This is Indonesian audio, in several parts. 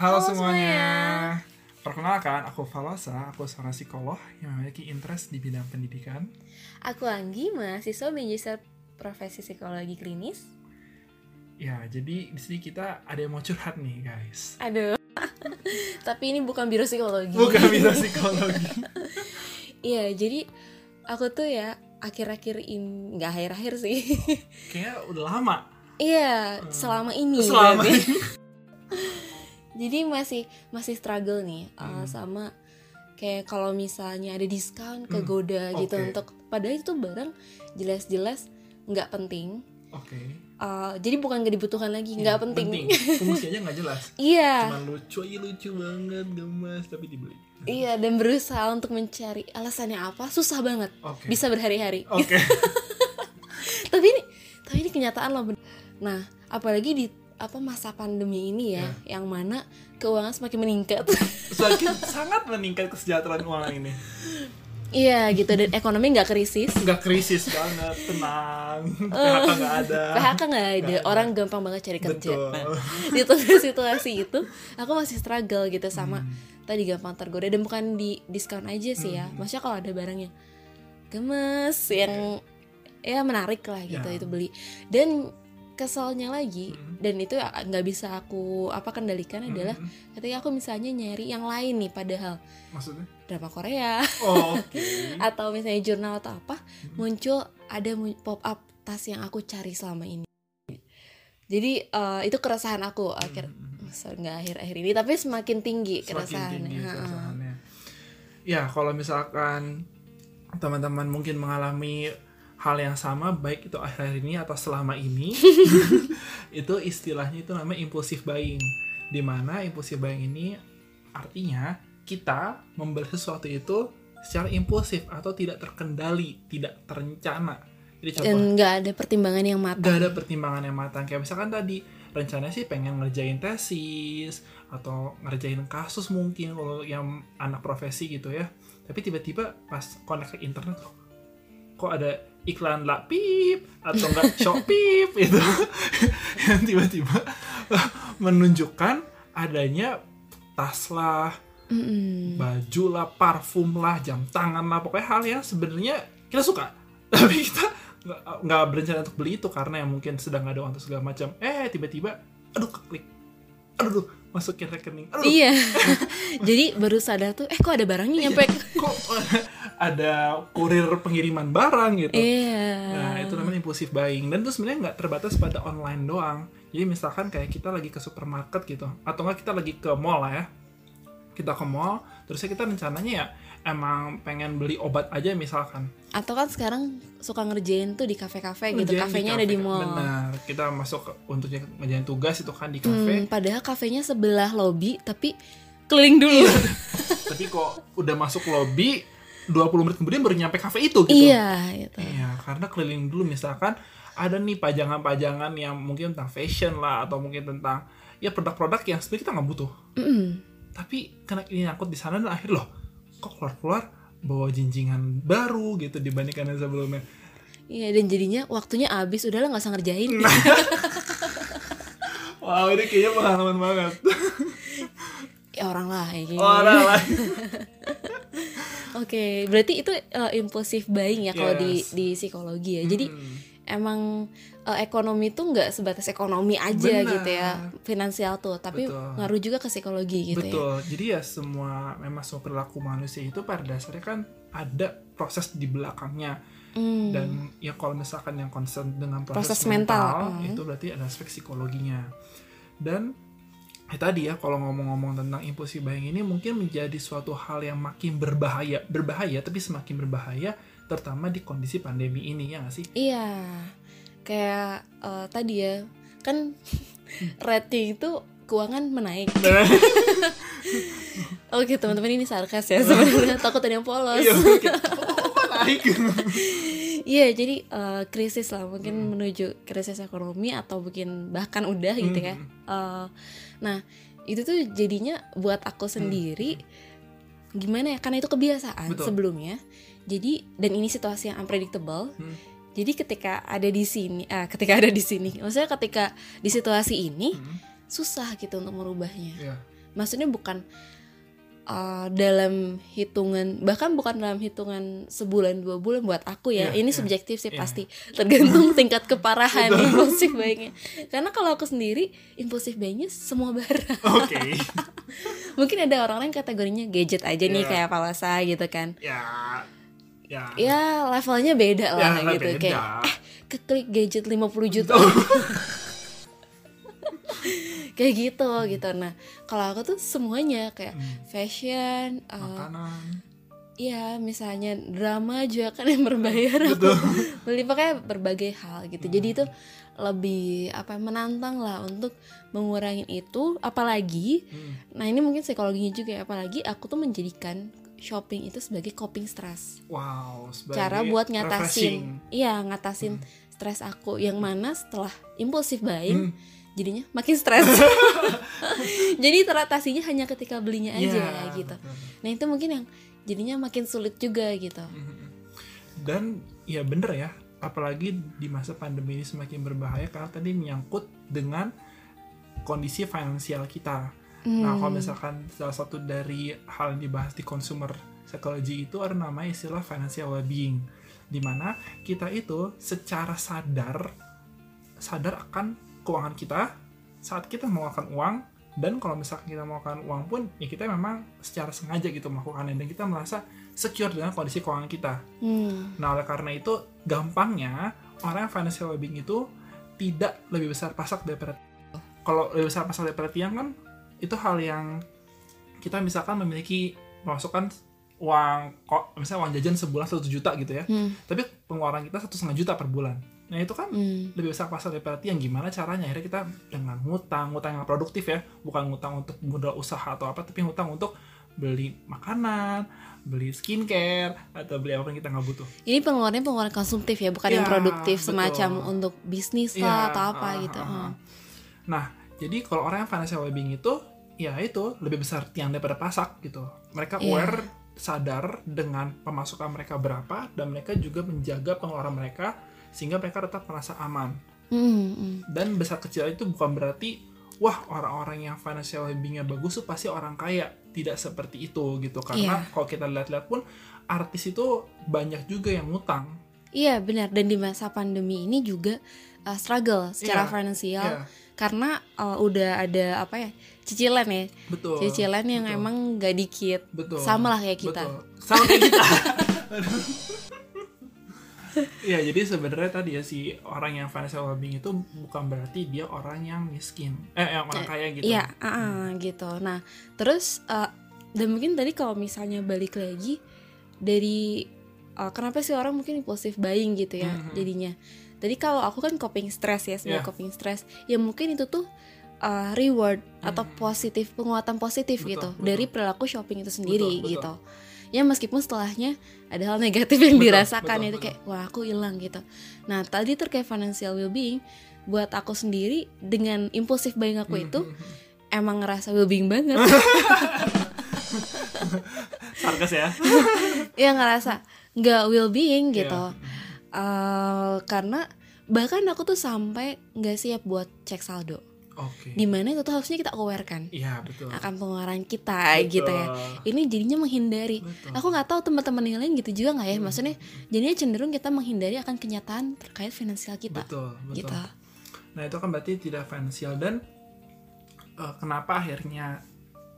Halo, Halo semuanya. semuanya. Perkenalkan, aku Falosa, aku seorang psikolog yang memiliki interest di bidang pendidikan. Aku Anggi, mahasiswa magister profesi psikologi klinis. Ya, jadi di sini kita ada yang mau curhat nih, guys. Aduh. Tapi ini bukan biro psikologi. Bukan bisa psikologi. Iya, jadi aku tuh ya akhir-akhir ini nggak akhir-akhir sih. Kayaknya udah lama. Iya, selama ini. Selama ini. Jadi masih masih struggle nih Hmm. uh, sama kayak kalau misalnya ada diskon kegoda gitu oke. untuk padahal itu barang jelas-jelas nggak penting. Oke. Uh, jadi bukan gak dibutuhkan lagi, nggak Iya, penting. Fungsi aja nggak jelas. Iya. Cuman lucu, iya lucu banget, gemas, tapi dibeli. Iya dan berusaha untuk mencari alasannya apa susah banget Oke. bisa berhari-hari Oke. tapi ini tapi ini kenyataan loh nah apalagi di apa masa pandemi ini ya yang mana keuangan semakin meningkat Semakin sangat meningkat kesejahteraan uang ini. iya gitu dan ekonomi nggak krisis Nggak krisis banget, tenang. PHK nggak ada. PHK nggak ada ada. orang gampang banget cari kerja Betul. nah di tengah situasi itu aku masih struggle gitu sama Hmm. tadi gampang tergoda dan bukan di diskon aja sih ya Hmm. maksudnya kalau ada barangnya gemes yang ya menarik lah gitu Ya. itu beli dan keselnya lagi Hmm. dan itu nggak bisa aku apa kendalikan adalah Hmm. ketika aku misalnya nyari yang lain nih padahal Maksudnya? drama Korea Oh, oke. atau misalnya jurnal atau apa Hmm. muncul ada pop up tas yang aku cari selama ini jadi eh, itu keresahan aku akhir Hmm. so, nggak akhir-akhir ini tapi semakin tinggi Semakin keresahannya tinggi keresahannya. Ya, kalau misalkan teman-teman mungkin mengalami hal yang sama, baik itu akhir-akhir ini atau selama ini, itu istilahnya itu namanya impulsif buying. Di mana impulsif buying ini artinya kita membeli sesuatu itu secara impulsif atau tidak terkendali, tidak terencana. Jadi contoh, dan nggak ada pertimbangan yang matang gak ada pertimbangan yang matang kayak misalkan tadi rencananya sih pengen ngerjain tesis atau ngerjain kasus mungkin kalau yang anak profesi gitu ya tapi tiba-tiba pas connect ke internet kok ada iklan lah pip atau enggak shopee itu yang tiba-tiba menunjukkan adanya tas lah Mm-mm. baju lah, parfum lah, jam tangan lah, pokoknya hal yang sebenarnya kita suka, tapi kita nggak berencana untuk beli itu karena yang mungkin sedang ada uang atau segala macam. Eh tiba-tiba, aduh keklik, aduh, aduh masukin rekening, aduh, iya. Jadi baru sadar tuh eh kok ada barangnya nyampe? Kok ada kurir pengiriman barang gitu. iya Nah itu namanya impulsif buying dan itu sebenarnya nggak terbatas pada online doang. Jadi misalkan kayak kita lagi ke supermarket gitu, atau nggak kita lagi ke mall lah ya. Kita ke mall, terusnya kita rencananya ya emang pengen beli obat aja misalkan. atau kan sekarang suka ngerjain tuh di kafe-kafe gitu kafenya kafe, ada di mall Benar, kita masuk untuk ngerjain tugas itu kan di kafe. Hmm, padahal kafenya sebelah lobby tapi keliling dulu Tapi kok udah masuk lobby 20 menit kemudian baru nyampe kafe itu gitu. iya gitu Iya, karena keliling dulu misalkan ada nih pajangan-pajangan yang mungkin tentang fashion lah atau mungkin tentang ya produk-produk yang sebenarnya kita nggak butuh. Mm-mm. Tapi karena ini nyangkut di sana dan akhir loh, kok keluar-keluar bawa jinjingan baru gitu dibandingkan yang sebelumnya. iya dan jadinya waktunya habis udahlah nggak usah ngerjain Nah. Wow, ini kayaknya pengalaman banget. ya orang lain Orang lain. oke berarti itu uh, impulsif buying ya kalau di Yes. di psikologi ya jadi Hmm. emang uh, ekonomi tuh nggak sebatas ekonomi aja Benar. gitu ya finansial tuh tapi Betul. ngaruh juga ke psikologi gitu ya Betul. Jadi ya semua memang semua perilaku manusia itu pada dasarnya kan ada proses di belakangnya. Hmm. dan ya kalau misalkan yang concern dengan proses, Proses mental, mental, hmm. itu berarti ada aspek psikologinya dan eh, tadi ya kalau ngomong-ngomong tentang impulsif buying ini mungkin menjadi suatu hal yang makin berbahaya berbahaya tapi semakin berbahaya terutama di kondisi pandemi ini ya nggak sih Iya, kayak eh, tadi ya, kan rating itu keuangan menaik. Oke teman-teman ini sarkas ya sebenarnya takut ada yang polos. iya oh, Iya jadi eh, krisis lah mungkin menuju krisis ekonomi atau mungkin bahkan udah gitu ya. Hmm. Eh, nah itu tuh jadinya buat aku sendiri gimana ya karena itu kebiasaan Betul. sebelumnya. Jadi dan ini situasi yang unpredictable. Hmm. Jadi ketika ada di sini, ah, ketika ada di sini, maksudnya ketika di situasi ini Hmm. susah gitu untuk merubahnya. Iya. maksudnya bukan uh, dalam hitungan bahkan bukan dalam hitungan sebulan dua bulan buat aku ya. Iya, ini iya, subjektif sih iya. pasti. Tergantung tingkat keparahan impulsif buyingnya karena kalau aku sendiri impulsif buyingnya semua barang. Oke. Mungkin ada orang-orang yang kategorinya gadget aja nih Iya. kayak Palasa gitu kan. Ya ya. Ya levelnya beda lah Ya, gitu beda. kayak eh keklik gadget 50 juta kayak gitu gitu nah kalau aku tuh semuanya kayak fashion uh, makanan Iya, misalnya drama juga kan yang berbayar aku beli pakai berbagai hal gitu. Jadi itu lebih apa menantang lah untuk mengurangi itu. Apalagi, Hmm. nah ini mungkin psikologinya juga. ya, Apalagi aku tuh menjadikan shopping itu sebagai coping stress. wow sebagai Cara buat refreshing. ngatasin, iya ngatasin stres aku. Yang mana setelah impulsif buying, Hmm. Jadinya makin stres. Jadi teratasinya hanya ketika belinya aja Iya, gitu. Nah itu mungkin yang jadinya makin sulit juga gitu. dan ya bener ya apalagi di masa pandemi ini semakin berbahaya karena tadi menyangkut dengan kondisi finansial kita nah Hmm. kalau misalkan salah satu dari hal yang dibahas di consumer psychology itu ada namanya istilah financial well-being di mana kita itu secara sadar sadar akan keuangan kita saat kita mengeluarkan uang dan kalau misalkan kita mengeluarkan uang pun ya kita memang secara sengaja gitu melakukannya dan kita merasa secure dengan kondisi keuangan kita Hmm. Nah, oleh karena itu, gampangnya orang yang financial well-being itu tidak lebih besar pasak daripada kalau lebih besar pasak daripada tiang kan itu hal yang kita misalkan memiliki pemasukan uang kok misalnya uang jajan sebulan satu juta gitu ya Hmm. tapi pengeluaran kita satu setengah juta per bulan nah itu kan Hmm. lebih besar pasar daripada tiang gimana caranya akhirnya kita dengan ngutang ngutang yang produktif ya bukan ngutang untuk modal usaha atau apa tapi ngutang untuk beli makanan beli skincare atau beli apa yang kita nggak butuh Ini pengeluarannya pengeluaran konsumtif ya, bukan yang Ya, produktif betul. semacam untuk bisnis Iya, lah atau apa ah, gitu. Hmm. Nah, jadi kalau orang yang financial well-being itu, ya itu lebih besar tiang daripada pasak gitu. Mereka Iya. aware, sadar dengan pemasukan mereka berapa, dan mereka juga menjaga pengeluaran mereka sehingga mereka tetap merasa aman. Hmm, hmm. Dan besar kecil itu bukan berarti, wah orang-orang yang financial well-beingnya bagus tuh pasti orang kaya. Tidak seperti itu gitu. Karena Iya. kalau kita lihat-lihat pun, artis itu banyak juga yang ngutang. Iya benar dan di masa pandemi ini juga uh, struggle secara Iya, finansial Iya, karena uh, udah ada apa ya cicilan ya betul. cicilan yang betul. emang gak dikit Betul. sama lah kayak kita. Betul. Sama kayak kita. Iya, jadi sebenarnya tadi ya si orang yang financial well-being itu bukan berarti dia orang yang miskin. Eh, yang orang kaya gitu. Iya, ah, ah, gitu. Nah, terus uh, dan mungkin tadi kalau misalnya balik lagi dari uh, kenapa sih orang mungkin impulsif buying gitu ya Mhm. jadinya. Tadi kalau aku kan coping stress ya, sebagai Iya. coping stress, ya mungkin itu tuh uh, reward atau Mhm. positif penguatan positif Betul, gitu betul. dari perilaku shopping itu sendiri Betul, betul. gitu. Ya meskipun setelahnya ada hal negatif yang Betul, dirasakan betul, itu betul. kayak wah aku hilang gitu. Nah tadi terkait financial well-being buat aku sendiri dengan impulsif buying aku Mhm, itu mhm. emang ngerasa well-being banget Sarkas ya. ya ngerasa nggak well-being gitu Iya. Eh, karena bahkan aku tuh sampai nggak siap buat cek saldo Oke. di mana itu tuh harusnya kita aware kan Iya, betul. akan pengeluaran kita gitu ya Betul. ini jadinya menghindari Betul. aku nggak tahu teman-teman yang lain gitu juga nggak ya Hmm. maksudnya jadinya cenderung kita menghindari akan kenyataan terkait finansial kita Betul, betul. gitu Nah, itu kan berarti tidak finansial dan eh, kenapa akhirnya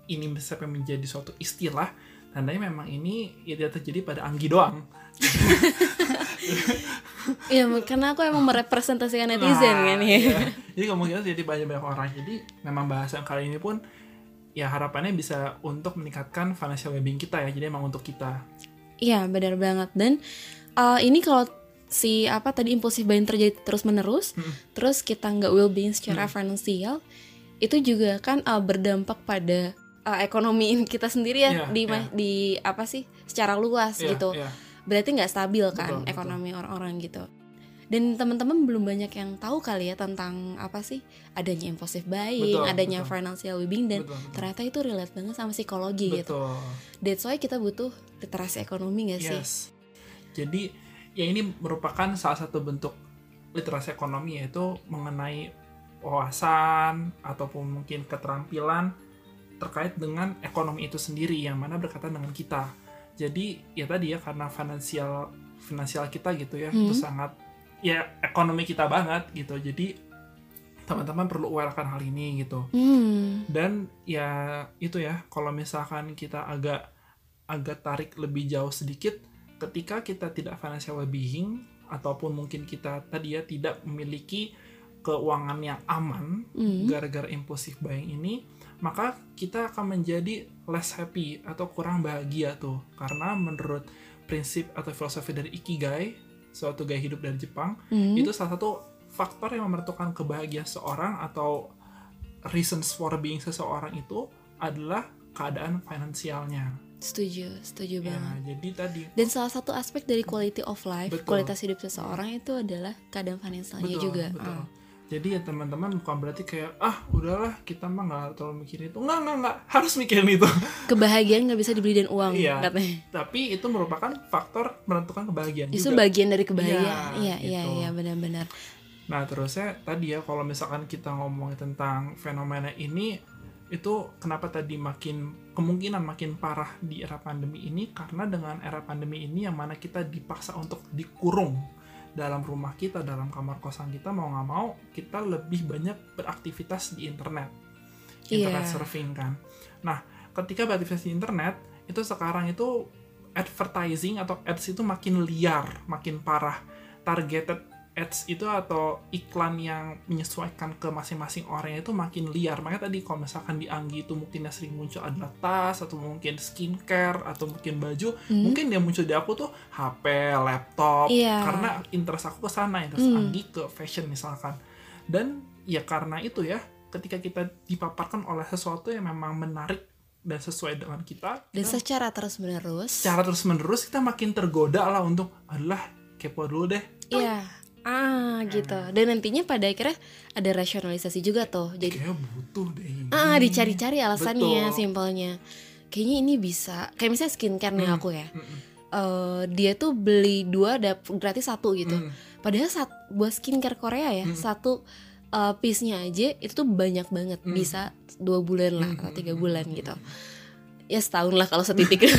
ini bisa menjadi suatu istilah tandanya memang ini ya tidak terjadi pada Anggi doang. Iya, karena aku emang merepresentasikan netizen Nah, kan ya. iya. Jadi kemungkinan jadi banyak banyak orang. Jadi memang bahasan kali ini pun ya harapannya bisa untuk meningkatkan financial well-being kita ya. Jadi emang untuk kita. Iya, benar banget. Dan uh, ini kalau si apa tadi impulsif buying terjadi terus menerus, Hmm. terus kita nggak well being secara finansial, itu juga kan uh, berdampak pada uh, ekonomi kita sendiri ya Iya, di iya. di apa sih secara luas Iya, gitu. iya. Berarti nggak stabil kan Betul, ekonomi orang-orang gitu. Dan teman-teman belum banyak yang tahu kali ya tentang apa sih adanya impulsif buying, Betul, adanya betul. financial well-being dan Betul, betul. ternyata itu relate banget sama psikologi gitu. Betul. That's why kita butuh literasi ekonomi gak sih? Yes. Jadi ya ini merupakan salah satu bentuk literasi ekonomi yaitu mengenai wawasan ataupun mungkin keterampilan terkait dengan ekonomi itu sendiri yang mana berkaitan dengan kita. Jadi ya tadi ya karena finansial finansial kita gitu ya Hmm. itu sangat ya ekonomi kita banget gitu. Jadi teman-teman perlu aware akan hal ini gitu. Hmm. Dan ya itu ya kalau misalkan kita agak agak tarik lebih jauh sedikit ketika kita tidak financial well-being ataupun mungkin kita tadi ya tidak memiliki keuangan yang aman Hmm. gara-gara impulsif buying ini maka kita akan menjadi less happy atau kurang bahagia tuh karena menurut prinsip atau filosofi dari ikigai suatu gaya hidup dari Jepang Hmm. itu salah satu faktor yang menentukan kebahagiaan seorang atau reasons for being seseorang itu adalah keadaan finansialnya Setuju, setuju ya banget. jadi tadi Dan salah satu aspek dari quality of life, Betul. kualitas hidup seseorang itu adalah keadaan finansialnya betul juga. betul Ah. Jadi ya teman-teman bukan berarti kayak ah udahlah kita mah nggak terlalu mikirin itu nggak nggak nggak harus mikirin itu Kebahagiaan nggak bisa dibeli dan uang, Iya. katanya. tapi itu merupakan faktor menentukan kebahagiaan Itu juga bagian dari kebahagiaan. Iya, Iya, iya, gitu. iya, benar-benar. Nah, terusnya tadi ya kalau misalkan kita ngomongin tentang fenomena ini itu kenapa tadi makin kemungkinan makin parah di era pandemi ini karena dengan era pandemi ini yang mana kita dipaksa untuk dikurung dalam rumah kita, dalam kamar kosan kita mau nggak mau kita lebih banyak beraktivitas di internet. Internet Iya. surfing kan. Nah, ketika beraktivitas di internet itu sekarang itu advertising atau ads itu makin liar, makin parah. Targeted ads itu atau iklan yang menyesuaikan ke masing-masing orang itu makin liar. Makanya tadi kalau misalkan di Anggi itu mungkin yang sering muncul adalah tas atau mungkin skincare atau mungkin baju, Hmm. mungkin yang muncul di aku tuh HP, laptop. Iya. Karena interest aku ke sana, interest Hmm. Anggi ke fashion misalkan. Dan ya karena itu ya, ketika kita dipaparkan oleh sesuatu yang memang menarik dan sesuai dengan kita, Dan kita secara terus-menerus. secara terus menerus kita makin tergoda lah untuk adalah kepo dulu deh. Iya. Ah, gitu. Dan nantinya pada akhirnya ada rasionalisasi juga tuh. Jadi Kayak butuh deh ini. ah dicari-cari alasannya Betul. simpelnya. Kayaknya ini bisa. Kayak misalnya skincare nih Hmm. aku ya. Mm-mm. Eh, dia tuh beli dua gratis satu gitu. Mm. Padahal saat buat skincare Korea ya Hmm. satu uh, piece-nya aja itu tuh banyak banget Hmm. bisa dua bulan lah Mm, atau mm, tiga mm, bulan gitu. Ya setahun lah kalau setitik.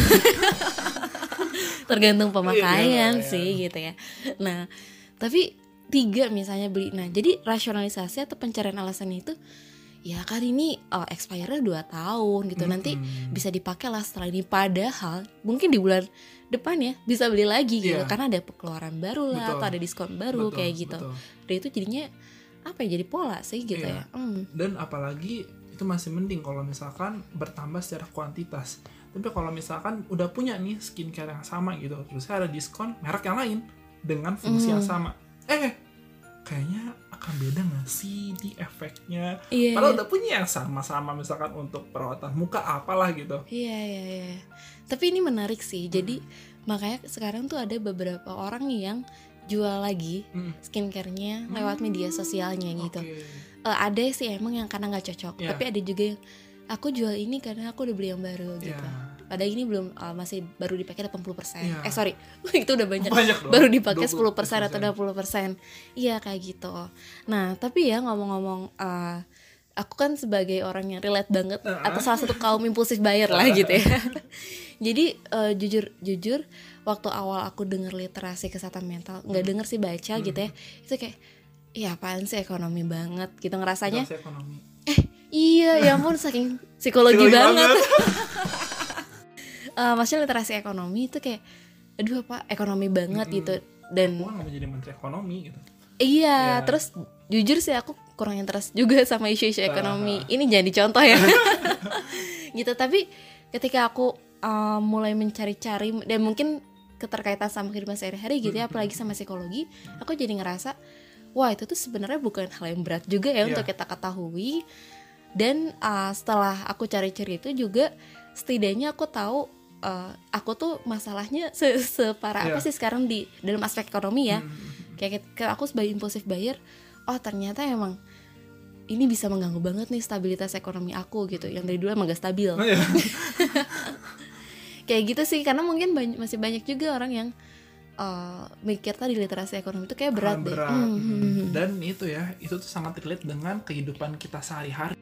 Tergantung pemakaian Iya, iya. sih gitu ya. Nah tapi tiga misalnya beli. Nah jadi rasionalisasi atau pencarian alasan itu ya kan ini uh, expire-nya 2 tahun gitu. Nanti Mm-mm. bisa dipakai lah setelah ini padahal mungkin di bulan depan ya bisa beli lagi gitu Iya. karena ada pengeluaran baru lah Betul. atau ada diskon baru Betul, kayak gitu betul. dan itu jadinya apa ya jadi pola sih gitu Iya. ya Hmm. Dan apalagi itu masih mending kalau misalkan bertambah secara kuantitas. Tapi kalau misalkan udah punya nih skincare yang sama gitu, terus ada diskon merek yang lain dengan fungsi yang Mm. sama. Eh, kayaknya akan beda nggak sih di efeknya? iya Padahal iya. udah punya yang sama-sama misalkan untuk perawatan muka apalah gitu. iya iya iya tapi ini menarik sih jadi makanya sekarang tuh ada beberapa orang yang jual lagi Hmm. skincare-nya lewat media sosialnya gitu Oke. Eh, ada sih emang yang karena nggak cocok Iya. tapi ada juga yang aku jual ini karena aku udah beli yang baru gitu Ya. Padahal ini belum uh, masih baru dipakai 80%. Iya. Eh sorry, itu udah banyak. Banyak dong. baru dipakai 20%. 10% atau 20%. Iya kayak gitu. Nah, tapi ya ngomong-ngomong uh, aku kan sebagai orang yang relate banget Uh-uh. atau salah satu kaum impulsif buyer lah gitu ya. Jadi uh, jujur jujur waktu awal aku denger literasi kesehatan mental, nggak denger sih baca gitu ya. Itu kayak Iya apaan sih ekonomi banget gitu ngerasanya ekonomi. Iya ya ampun saking psikologi, Psikologi banget, banget. Eh, maksudnya literasi ekonomi itu kayak aduh apa ekonomi banget Mm-mm. gitu dan Aku nggak mau jadi menteri ekonomi gitu. iya Ya. terus jujur sih aku kurang interest juga sama isu-isu ekonomi Ah. ini jangan dicontoh ya gitu tapi ketika aku uh, mulai mencari-cari dan mungkin keterkaitan sama kehidupan sehari-hari gitu ya apalagi sama psikologi aku jadi ngerasa wah itu tuh sebenarnya bukan hal yang berat juga ya Iya. untuk kita ketahui dan uh, setelah aku cari-cari itu juga setidaknya aku tahu uh, aku tuh masalahnya se separah apa Iya. sih sekarang di dalam aspek ekonomi ya Hmm. kayak kayak aku sebagai impulsif buyer oh ternyata emang ini bisa mengganggu banget nih stabilitas ekonomi aku gitu yang dari dulu emang gak stabil Oh, iya. kayak gitu sih karena mungkin banyak, masih banyak juga orang yang uh, mikir tadi literasi ekonomi itu kayak berat, Ah, deh berat. Hmm, Hmm. hmm, hmm. Dan itu ya, itu tuh sangat relate dengan kehidupan kita sehari-hari.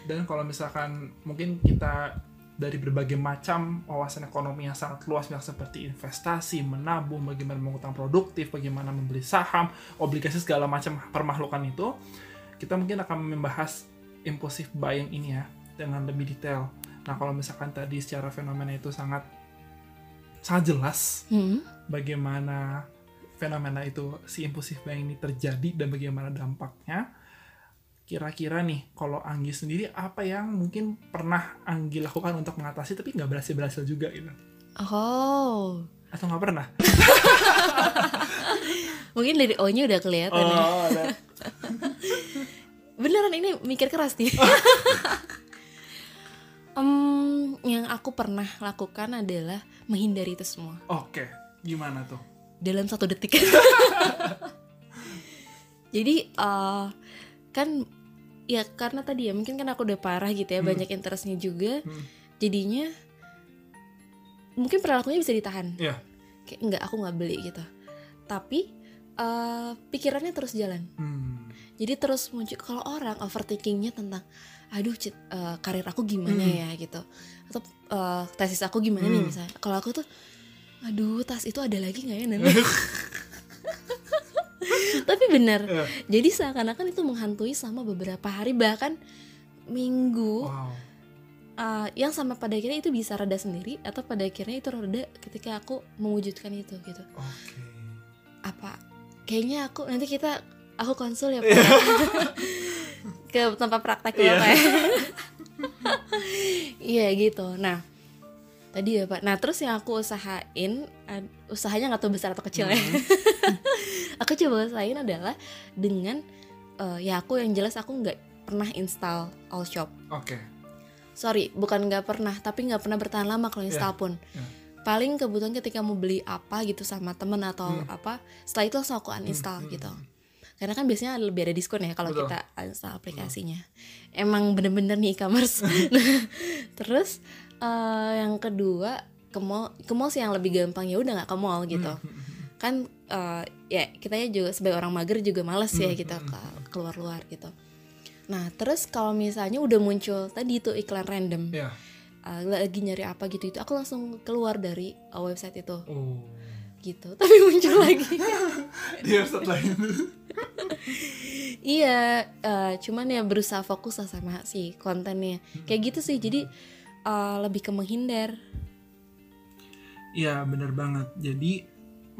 dan kalau misalkan mungkin kita dari berbagai macam wawasan ekonomi yang sangat luas misalnya seperti investasi, menabung, bagaimana mengutang produktif, bagaimana membeli saham, obligasi segala macam permahlukan itu, kita mungkin akan membahas impulsif buying ini ya dengan lebih detail. Nah kalau misalkan tadi secara fenomena itu sangat sangat jelas Hmm. bagaimana fenomena itu si impulsif buying ini terjadi dan bagaimana dampaknya. Kira-kira nih, kalau Anggi sendiri apa yang mungkin pernah Anggi lakukan untuk mengatasi tapi nggak berhasil-berhasil juga gitu? Oh. Atau nggak pernah? Mungkin dari O-nya udah kelihatan ya. Oh. Beneran ini mikir keras nih. Em, yang aku pernah lakukan adalah menghindari itu semua Oke, gimana tuh? dalam satu detik. Jadi eh, kan ya karena tadi ya mungkin kan aku udah parah gitu ya Hmm. banyak interestnya juga. Hmm. Jadinya mungkin perilakunya bisa ditahan. Iya. Kayak enggak aku nggak beli gitu. Tapi eh, pikirannya terus jalan. Hmm. Jadi terus muncul kalau orang overthinkingnya tentang aduh Cit, eh, karir aku gimana Hmm. ya gitu atau eh, tesis aku gimana nih Hmm. misalnya kalau aku tuh aduh tas itu ada lagi nggak ya nanti tapi benar Iya. jadi seakan-akan itu menghantui selama beberapa hari bahkan minggu Wow. eh, yang sama pada akhirnya itu bisa reda sendiri atau pada akhirnya itu reda ketika aku mewujudkan itu gitu Oke. apa kayaknya aku nanti kita aku konsul ya Pak Iya. ke tempat praktek. Bapak ya. iya gitu nah tadi ya Pak nah terus yang aku usahain usahanya nggak tahu besar atau kecil ya Hmm. aku coba usahain adalah dengan eh, ya aku yang jelas aku nggak pernah install all shop Oke. sorry bukan nggak pernah tapi nggak pernah bertahan lama kalau install pun iya. paling kebutuhan ketika mau beli apa gitu sama temen atau Hmm. apa setelah itu langsung aku uninstall Hmm, gitu hmm, karena kan biasanya lebih ada diskon ya kalau Betul. kita install aplikasinya emang bener-bener nih e-commerce terus eh, yang kedua ke mall ke mall sih yang lebih gampang ya udah nggak ke mall gitu Hmm, hmm, hmm. kan eh, ya kita juga sebagai orang mager juga males ya Hmm, kita hmm, ke keluar-luar gitu nah terus kalau misalnya udah muncul tadi itu iklan random Iya. uh, lagi nyari apa gitu itu aku langsung keluar dari uh, website itu Oh. gitu tapi muncul lagi Di website lain. iya uh, cuman ya berusaha fokus lah sama si kontennya kayak gitu sih jadi uh, lebih ke menghindar Iya bener banget. Jadi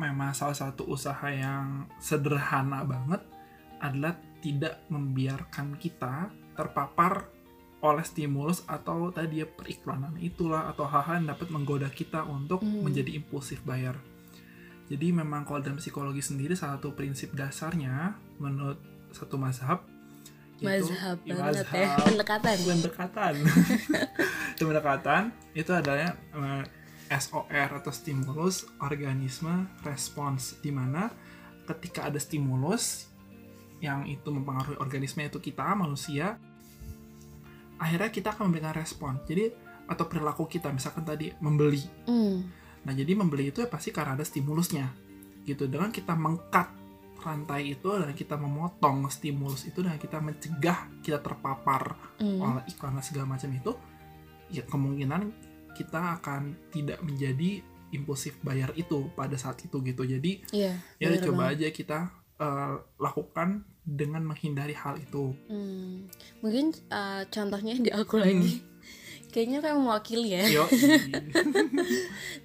memang salah satu usaha yang sederhana banget adalah tidak membiarkan kita terpapar oleh stimulus atau tadi ya periklanan itulah atau hal-hal yang dapat menggoda kita untuk Hmm. menjadi impulsif bayar. Jadi memang kalau dalam psikologi sendiri salah satu prinsip dasarnya menurut satu mazhab mazhab ya, banget ya mazhab pendekatan pendekatan itu pendekatan itu adalah eh, SOR atau stimulus organisme respons di mana ketika ada stimulus yang itu mempengaruhi organisme itu kita manusia akhirnya kita akan memberikan respon. Jadi atau perilaku kita misalkan tadi membeli. Hmm, nah jadi membeli itu ya pasti karena ada stimulusnya. Gitu. Dengan kita mengkat rantai itu dan kita memotong stimulus itu dan kita mencegah kita terpapar hmm. oleh iklan segala macam itu ya kemungkinan kita akan tidak menjadi impulsif bayar itu pada saat itu gitu. Jadi iya ya coba banget. aja kita eh, lakukan dengan menghindari hal itu. Hmm, mungkin uh, contohnya di aku lagi. Kayaknya kayak mewakili ya. Yo.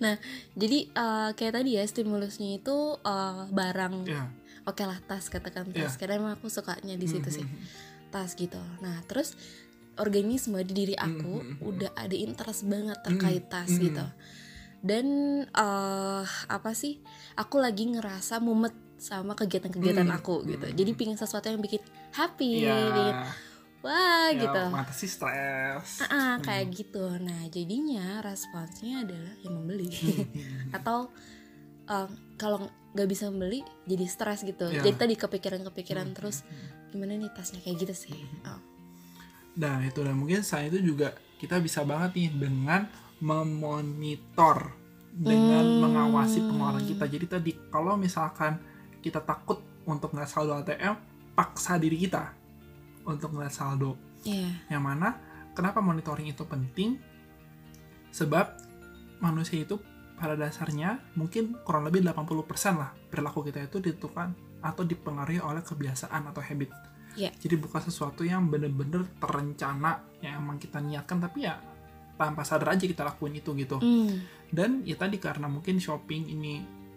Jadi uh, kayak tadi ya stimulusnya itu uh, barang. Ya oke lah tas katakan tas. Iya. karena emang aku sukanya di situ sih. Mhm. tas gitu. Nah terus organisme di diri aku Mhm. udah ada interest banget terkait tas gitu. Dan eh apa sih aku lagi ngerasa mumet sama kegiatan-kegiatan aku gitu. jadi pingin sesuatu yang bikin happy ya, bikin wah ya, gitu. mengatasi stres. Ah, Hmm. kayak gitu. Nah jadinya responsnya adalah yang membeli. Atau eh, kalau nggak bisa membeli jadi stres gitu. Ya. jadi tadi kepikiran-kepikiran Mhm. terus gimana nih tasnya? Kayak gitu sih. Oh. Nah itu dan mungkin selain itu juga kita bisa banget nih dengan memonitor dengan Hmm. mengawasi pengeluaran kita. Jadi tadi kalau misalkan kita takut untuk ngeliat saldo ATM, paksa diri kita untuk ngeliat saldo. Iya. Yang mana kenapa monitoring itu penting? Sebab manusia itu pada dasarnya mungkin kurang lebih 80% lah perilaku kita itu ditentukan atau dipengaruhi oleh kebiasaan atau habit. Iya. Jadi bukan sesuatu yang bener-bener terencana yang emang kita niatkan tapi ya tanpa sadar aja kita lakuin itu gitu. Hmm. Dan ya tadi karena mungkin shopping ini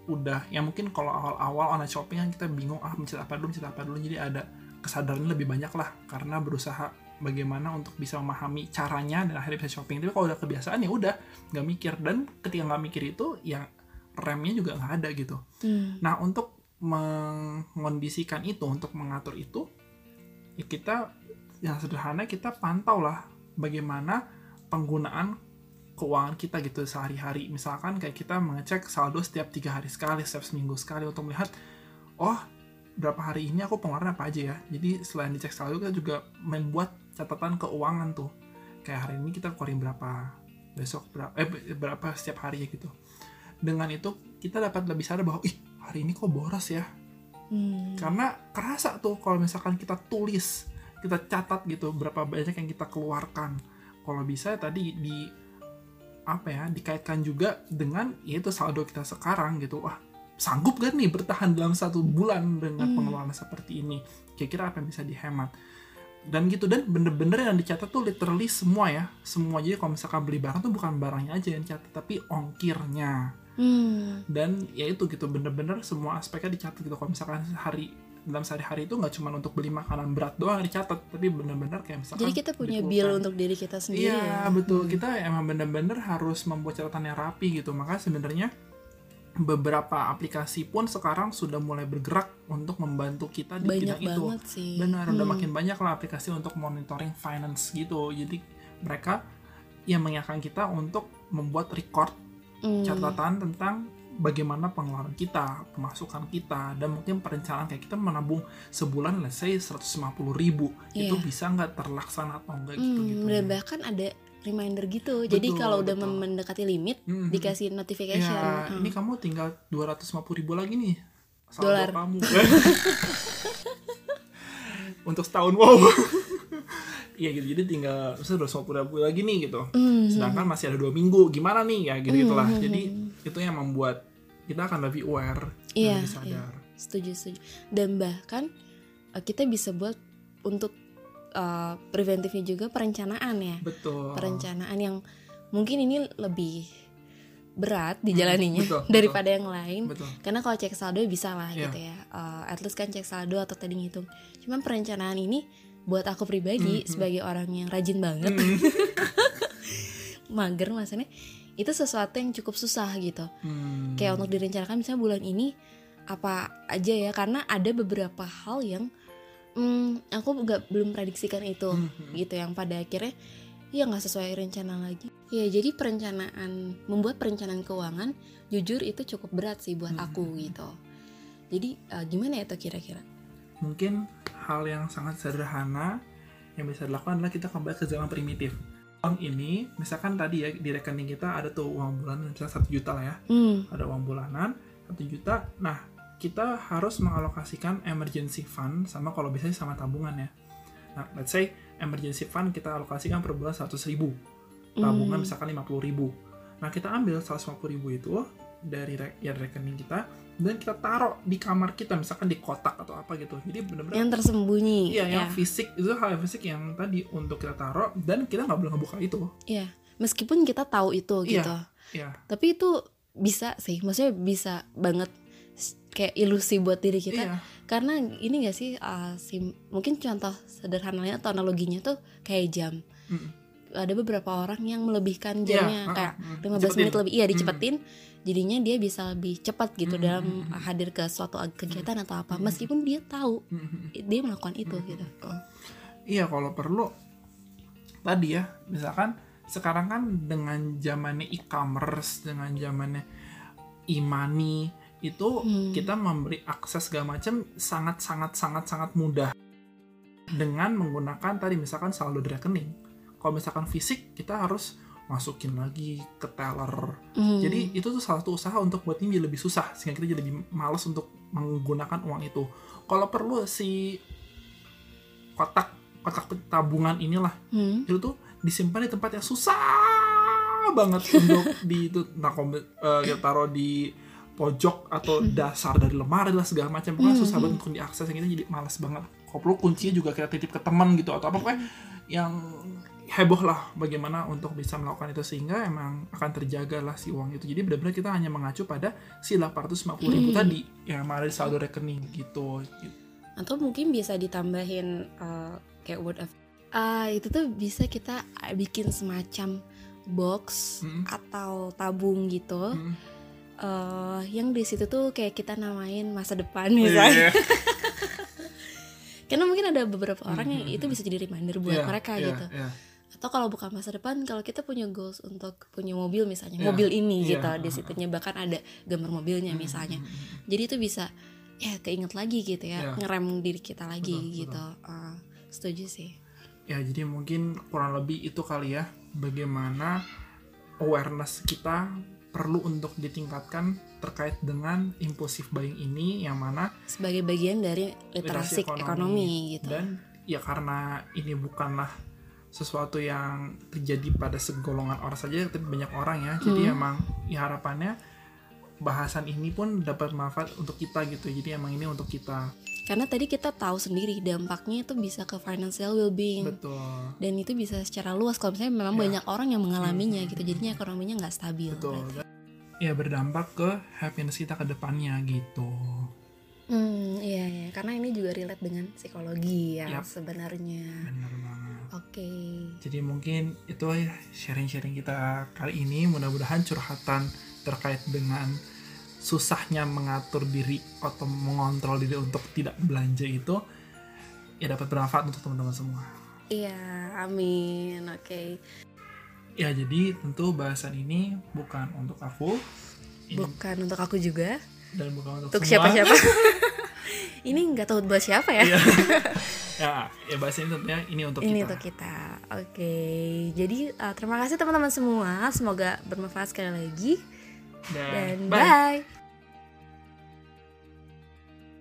udah ya mungkin kalau awal-awal online shopping kan kita bingung ah mencet apa dulu mencet apa dulu jadi ada kesadaran lebih banyak lah karena berusaha bagaimana untuk bisa memahami caranya dan akhirnya bisa shopping tapi kalau udah kebiasaan ya udah nggak mikir dan ketika nggak mikir itu ya remnya juga nggak ada gitu Hmm. nah untuk mengondisikan itu untuk mengatur itu kita yang sederhana kita pantau lah bagaimana penggunaan keuangan kita gitu sehari-hari. Misalkan kayak kita mengecek saldo setiap tiga hari sekali setiap seminggu sekali untuk melihat oh berapa hari ini aku pengeluaran apa aja ya? Jadi selain dicek saldo kita juga membuat catatan keuangan tuh. Kayak hari ini kita keluarin berapa besok berapa eh berapa setiap hari ya gitu. Dengan itu kita dapat lebih sadar bahwa ih hari ini kok boros ya Hmm. karena kerasa tuh kalau misalkan kita tulis kita catat gitu berapa banyak yang kita keluarkan. Kalau bisa tadi di apa ya dikaitkan juga dengan yaitu saldo kita sekarang gitu. Wah sanggup gak nih bertahan dalam satu bulan dengan Hmm. pengeluaran seperti ini? Kira-kira apa yang bisa dihemat? Dan gitu dan bener-bener yang dicatat tuh literally semua ya. Semua jadi kalau misalkan beli barang tuh bukan barangnya aja yang dicatat tapi ongkirnya Hmm. dan ya itu gitu bener-bener semua aspeknya dicatat gitu kalau misalkan hari dalam sehari-hari itu nggak cuma untuk beli makanan berat doang dicatat tapi bener-bener kayak misalkan Jadi kita punya bill untuk diri kita sendiri iya ya. betul kita emang bener-bener harus membuat catatan yang rapi gitu maka sebenarnya beberapa aplikasi pun sekarang sudah mulai bergerak untuk membantu kita di Banyak bidang itu banget sih. Benar, udah Hmm. makin banyak lah aplikasi untuk monitoring finance gitu. Jadi mereka yang mengingatkan kita untuk membuat record Hmm. catatan tentang bagaimana pengeluaran kita, pemasukan kita, dan mungkin perencanaan kayak kita menabung sebulan let's say 150 ribu itu Iya. bisa nggak terlaksana atau enggak Hmm, gitu gitu. bahkan ada reminder gitu. Jadi Betul, kalau udah betul. mendekati limit Hmm, dikasih notification. Ya, Hmm. ini kamu tinggal 250 ribu lagi nih. Dolar. kamu. Untuk setahun wow. Iya gitu, jadi tinggal misalnya 250 ribu lagi nih gitu. Hmm. sedangkan masih ada dua minggu gimana nih ya gitu gitulah Hmm, hmm, jadi hmm. itu yang membuat kita akan lebih aware Iya, dan lebih sadar setuju setuju. Dan bahkan eh, kita bisa buat untuk eh, preventifnya juga perencanaan ya. betul Perencanaan yang mungkin ini lebih berat Hmm, dijalaninya betul, betul. daripada yang lain. betul Karena kalau cek saldo bisa lah Iya. gitu ya. Eh, at least kan cek saldo atau tadi ngitung. Cuman perencanaan ini buat aku pribadi Hmm, hmm. sebagai orang yang rajin banget, Hmm, mager maksudnya itu sesuatu yang cukup susah gitu. hmm. Kayak untuk direncanakan misalnya bulan ini apa aja ya karena ada beberapa hal yang hmm, aku nggak belum prediksikan itu Hmm, hmm. gitu yang pada akhirnya ya nggak sesuai rencana lagi. Ya jadi perencanaan membuat perencanaan keuangan jujur itu cukup berat sih buat Hmm, aku gitu. Jadi eh, gimana ya tuh kira-kira? Mungkin hal yang sangat sederhana yang bisa dilakukan adalah kita kembali ke zaman primitif. Uang ini misalkan tadi ya di rekening kita ada tuh uang bulanan misalnya satu juta lah ya. Hmm, ada uang bulanan satu juta. Nah kita harus mengalokasikan emergency fund sama kalau bisa sih sama tabungan ya. Nah let's say emergency fund kita alokasikan per bulan 100 ribu. Tabungan hmm. misalkan 50 ribu. Nah kita ambil 150 ribu itu dari re- ya rekening kita dan kita taruh di kamar kita misalkan di kotak atau apa gitu jadi benar-benar yang tersembunyi. iya yang ya. fisik itu hal yang fisik yang tadi untuk kita taruh dan kita nggak boleh ngebuka itu Iya. Meskipun kita tahu itu Iya. gitu. ya Tapi itu bisa sih. Maksudnya bisa banget kayak ilusi buat diri kita. iya Karena ini gak sih uh, sim- mungkin contoh sederhananya atau analoginya tuh kayak jam. Mm. Ada beberapa orang yang melebihkan Iya, jamnya uh-uh, kayak mm. 15 Cepetin. menit lebih iya Mm. dicepetin. Jadinya dia bisa lebih cepat gitu Mm, dalam mm, mm. hadir ke suatu kegiatan atau apa. Meskipun dia tahu Mm, dia melakukan itu Mm. gitu. Iya kalau perlu tadi ya misalkan sekarang kan dengan zamannya e-commerce dengan zamannya e-money itu Hmm. kita memberi akses segala macam sangat sangat sangat sangat mudah dengan menggunakan tadi misalkan saldo di rekening. Kalau misalkan fisik kita harus masukin lagi ke teller. Hmm. Jadi itu tuh salah satu usaha untuk buat ini jadi lebih susah sehingga kita jadi lebih malas untuk menggunakan uang itu. Kalau perlu si kotak kotak tabungan inilah Hmm. itu tuh disimpan di tempat yang susah banget untuk di itu kom- eh, kita taruh di pojok atau dasar dari lemari lah segala macam pokoknya susah banget untuk diakses yang itu jadi malas banget kalau perlu kuncinya juga kita titip ke teman gitu atau apa pokoknya yang heboh lah bagaimana untuk bisa melakukan itu sehingga emang akan terjaga lah si uang itu jadi benar-benar kita hanya mengacu pada si 850 ribu tadi yang ada di saldo rekening gitu, gitu. atau mungkin bisa ditambahin uh, kayak word of Ah, itu tuh bisa kita bikin semacam box Mm. atau tabung gitu Mm. eh yang di situ tuh kayak kita namain masa depan Iya, misalnya iya. karena mungkin ada beberapa orang yang Mhm. itu bisa jadi reminder buat Iya, mereka iya, gitu iya. Atau kalau bukan masa depan kalau kita punya goals untuk punya mobil misalnya Iya, mobil ini iya, gitu di situnya bahkan ada gambar mobilnya Mm, misalnya mm, mm. jadi itu bisa ya keinget lagi gitu ya Iya. ngerem diri kita lagi Betul, gitu Ah, setuju sih ya jadi mungkin kurang lebih itu kali ya bagaimana awareness kita perlu untuk ditingkatkan terkait dengan impulsif buying ini yang mana sebagai bagian dari literasi Literasi ekonomi. ekonomi, gitu dan ya karena ini bukanlah sesuatu yang terjadi pada segolongan orang saja tapi banyak orang ya. Jadi Hmm. emang ya harapannya bahasan ini pun dapat manfaat untuk kita gitu. Jadi emang ini untuk kita. Karena tadi kita tahu sendiri dampaknya itu bisa ke financial well-being. Betul. Dan itu bisa secara luas. Kalau misalnya memang Ya. banyak orang yang mengalaminya Hmm. gitu jadinya ekonominya nggak stabil. Betul. Ya berdampak ke happiness kita ke depannya gitu hmm iya iya. Karena ini juga relate dengan psikologi ya Yap. sebenarnya. Benar banget. Oke. Jadi mungkin itu ya sharing-sharing kita kali ini. Mudah-mudahan curhatan terkait dengan susahnya mengatur diri atau mengontrol diri untuk tidak belanja itu ya dapat bermanfaat untuk teman-teman semua. iya amin. Oke. Ya jadi tentu bahasan ini bukan untuk aku. Ini- bukan untuk aku juga dan bukan untuk, untuk siapa-siapa ini nggak tahu buat siapa ya Iya. ya, ya bahasan ini tentunya ini untuk ini kita. untuk kita oke jadi uh, terima kasih teman-teman semua semoga bermanfaat sekali lagi Dan, dan bye. bye.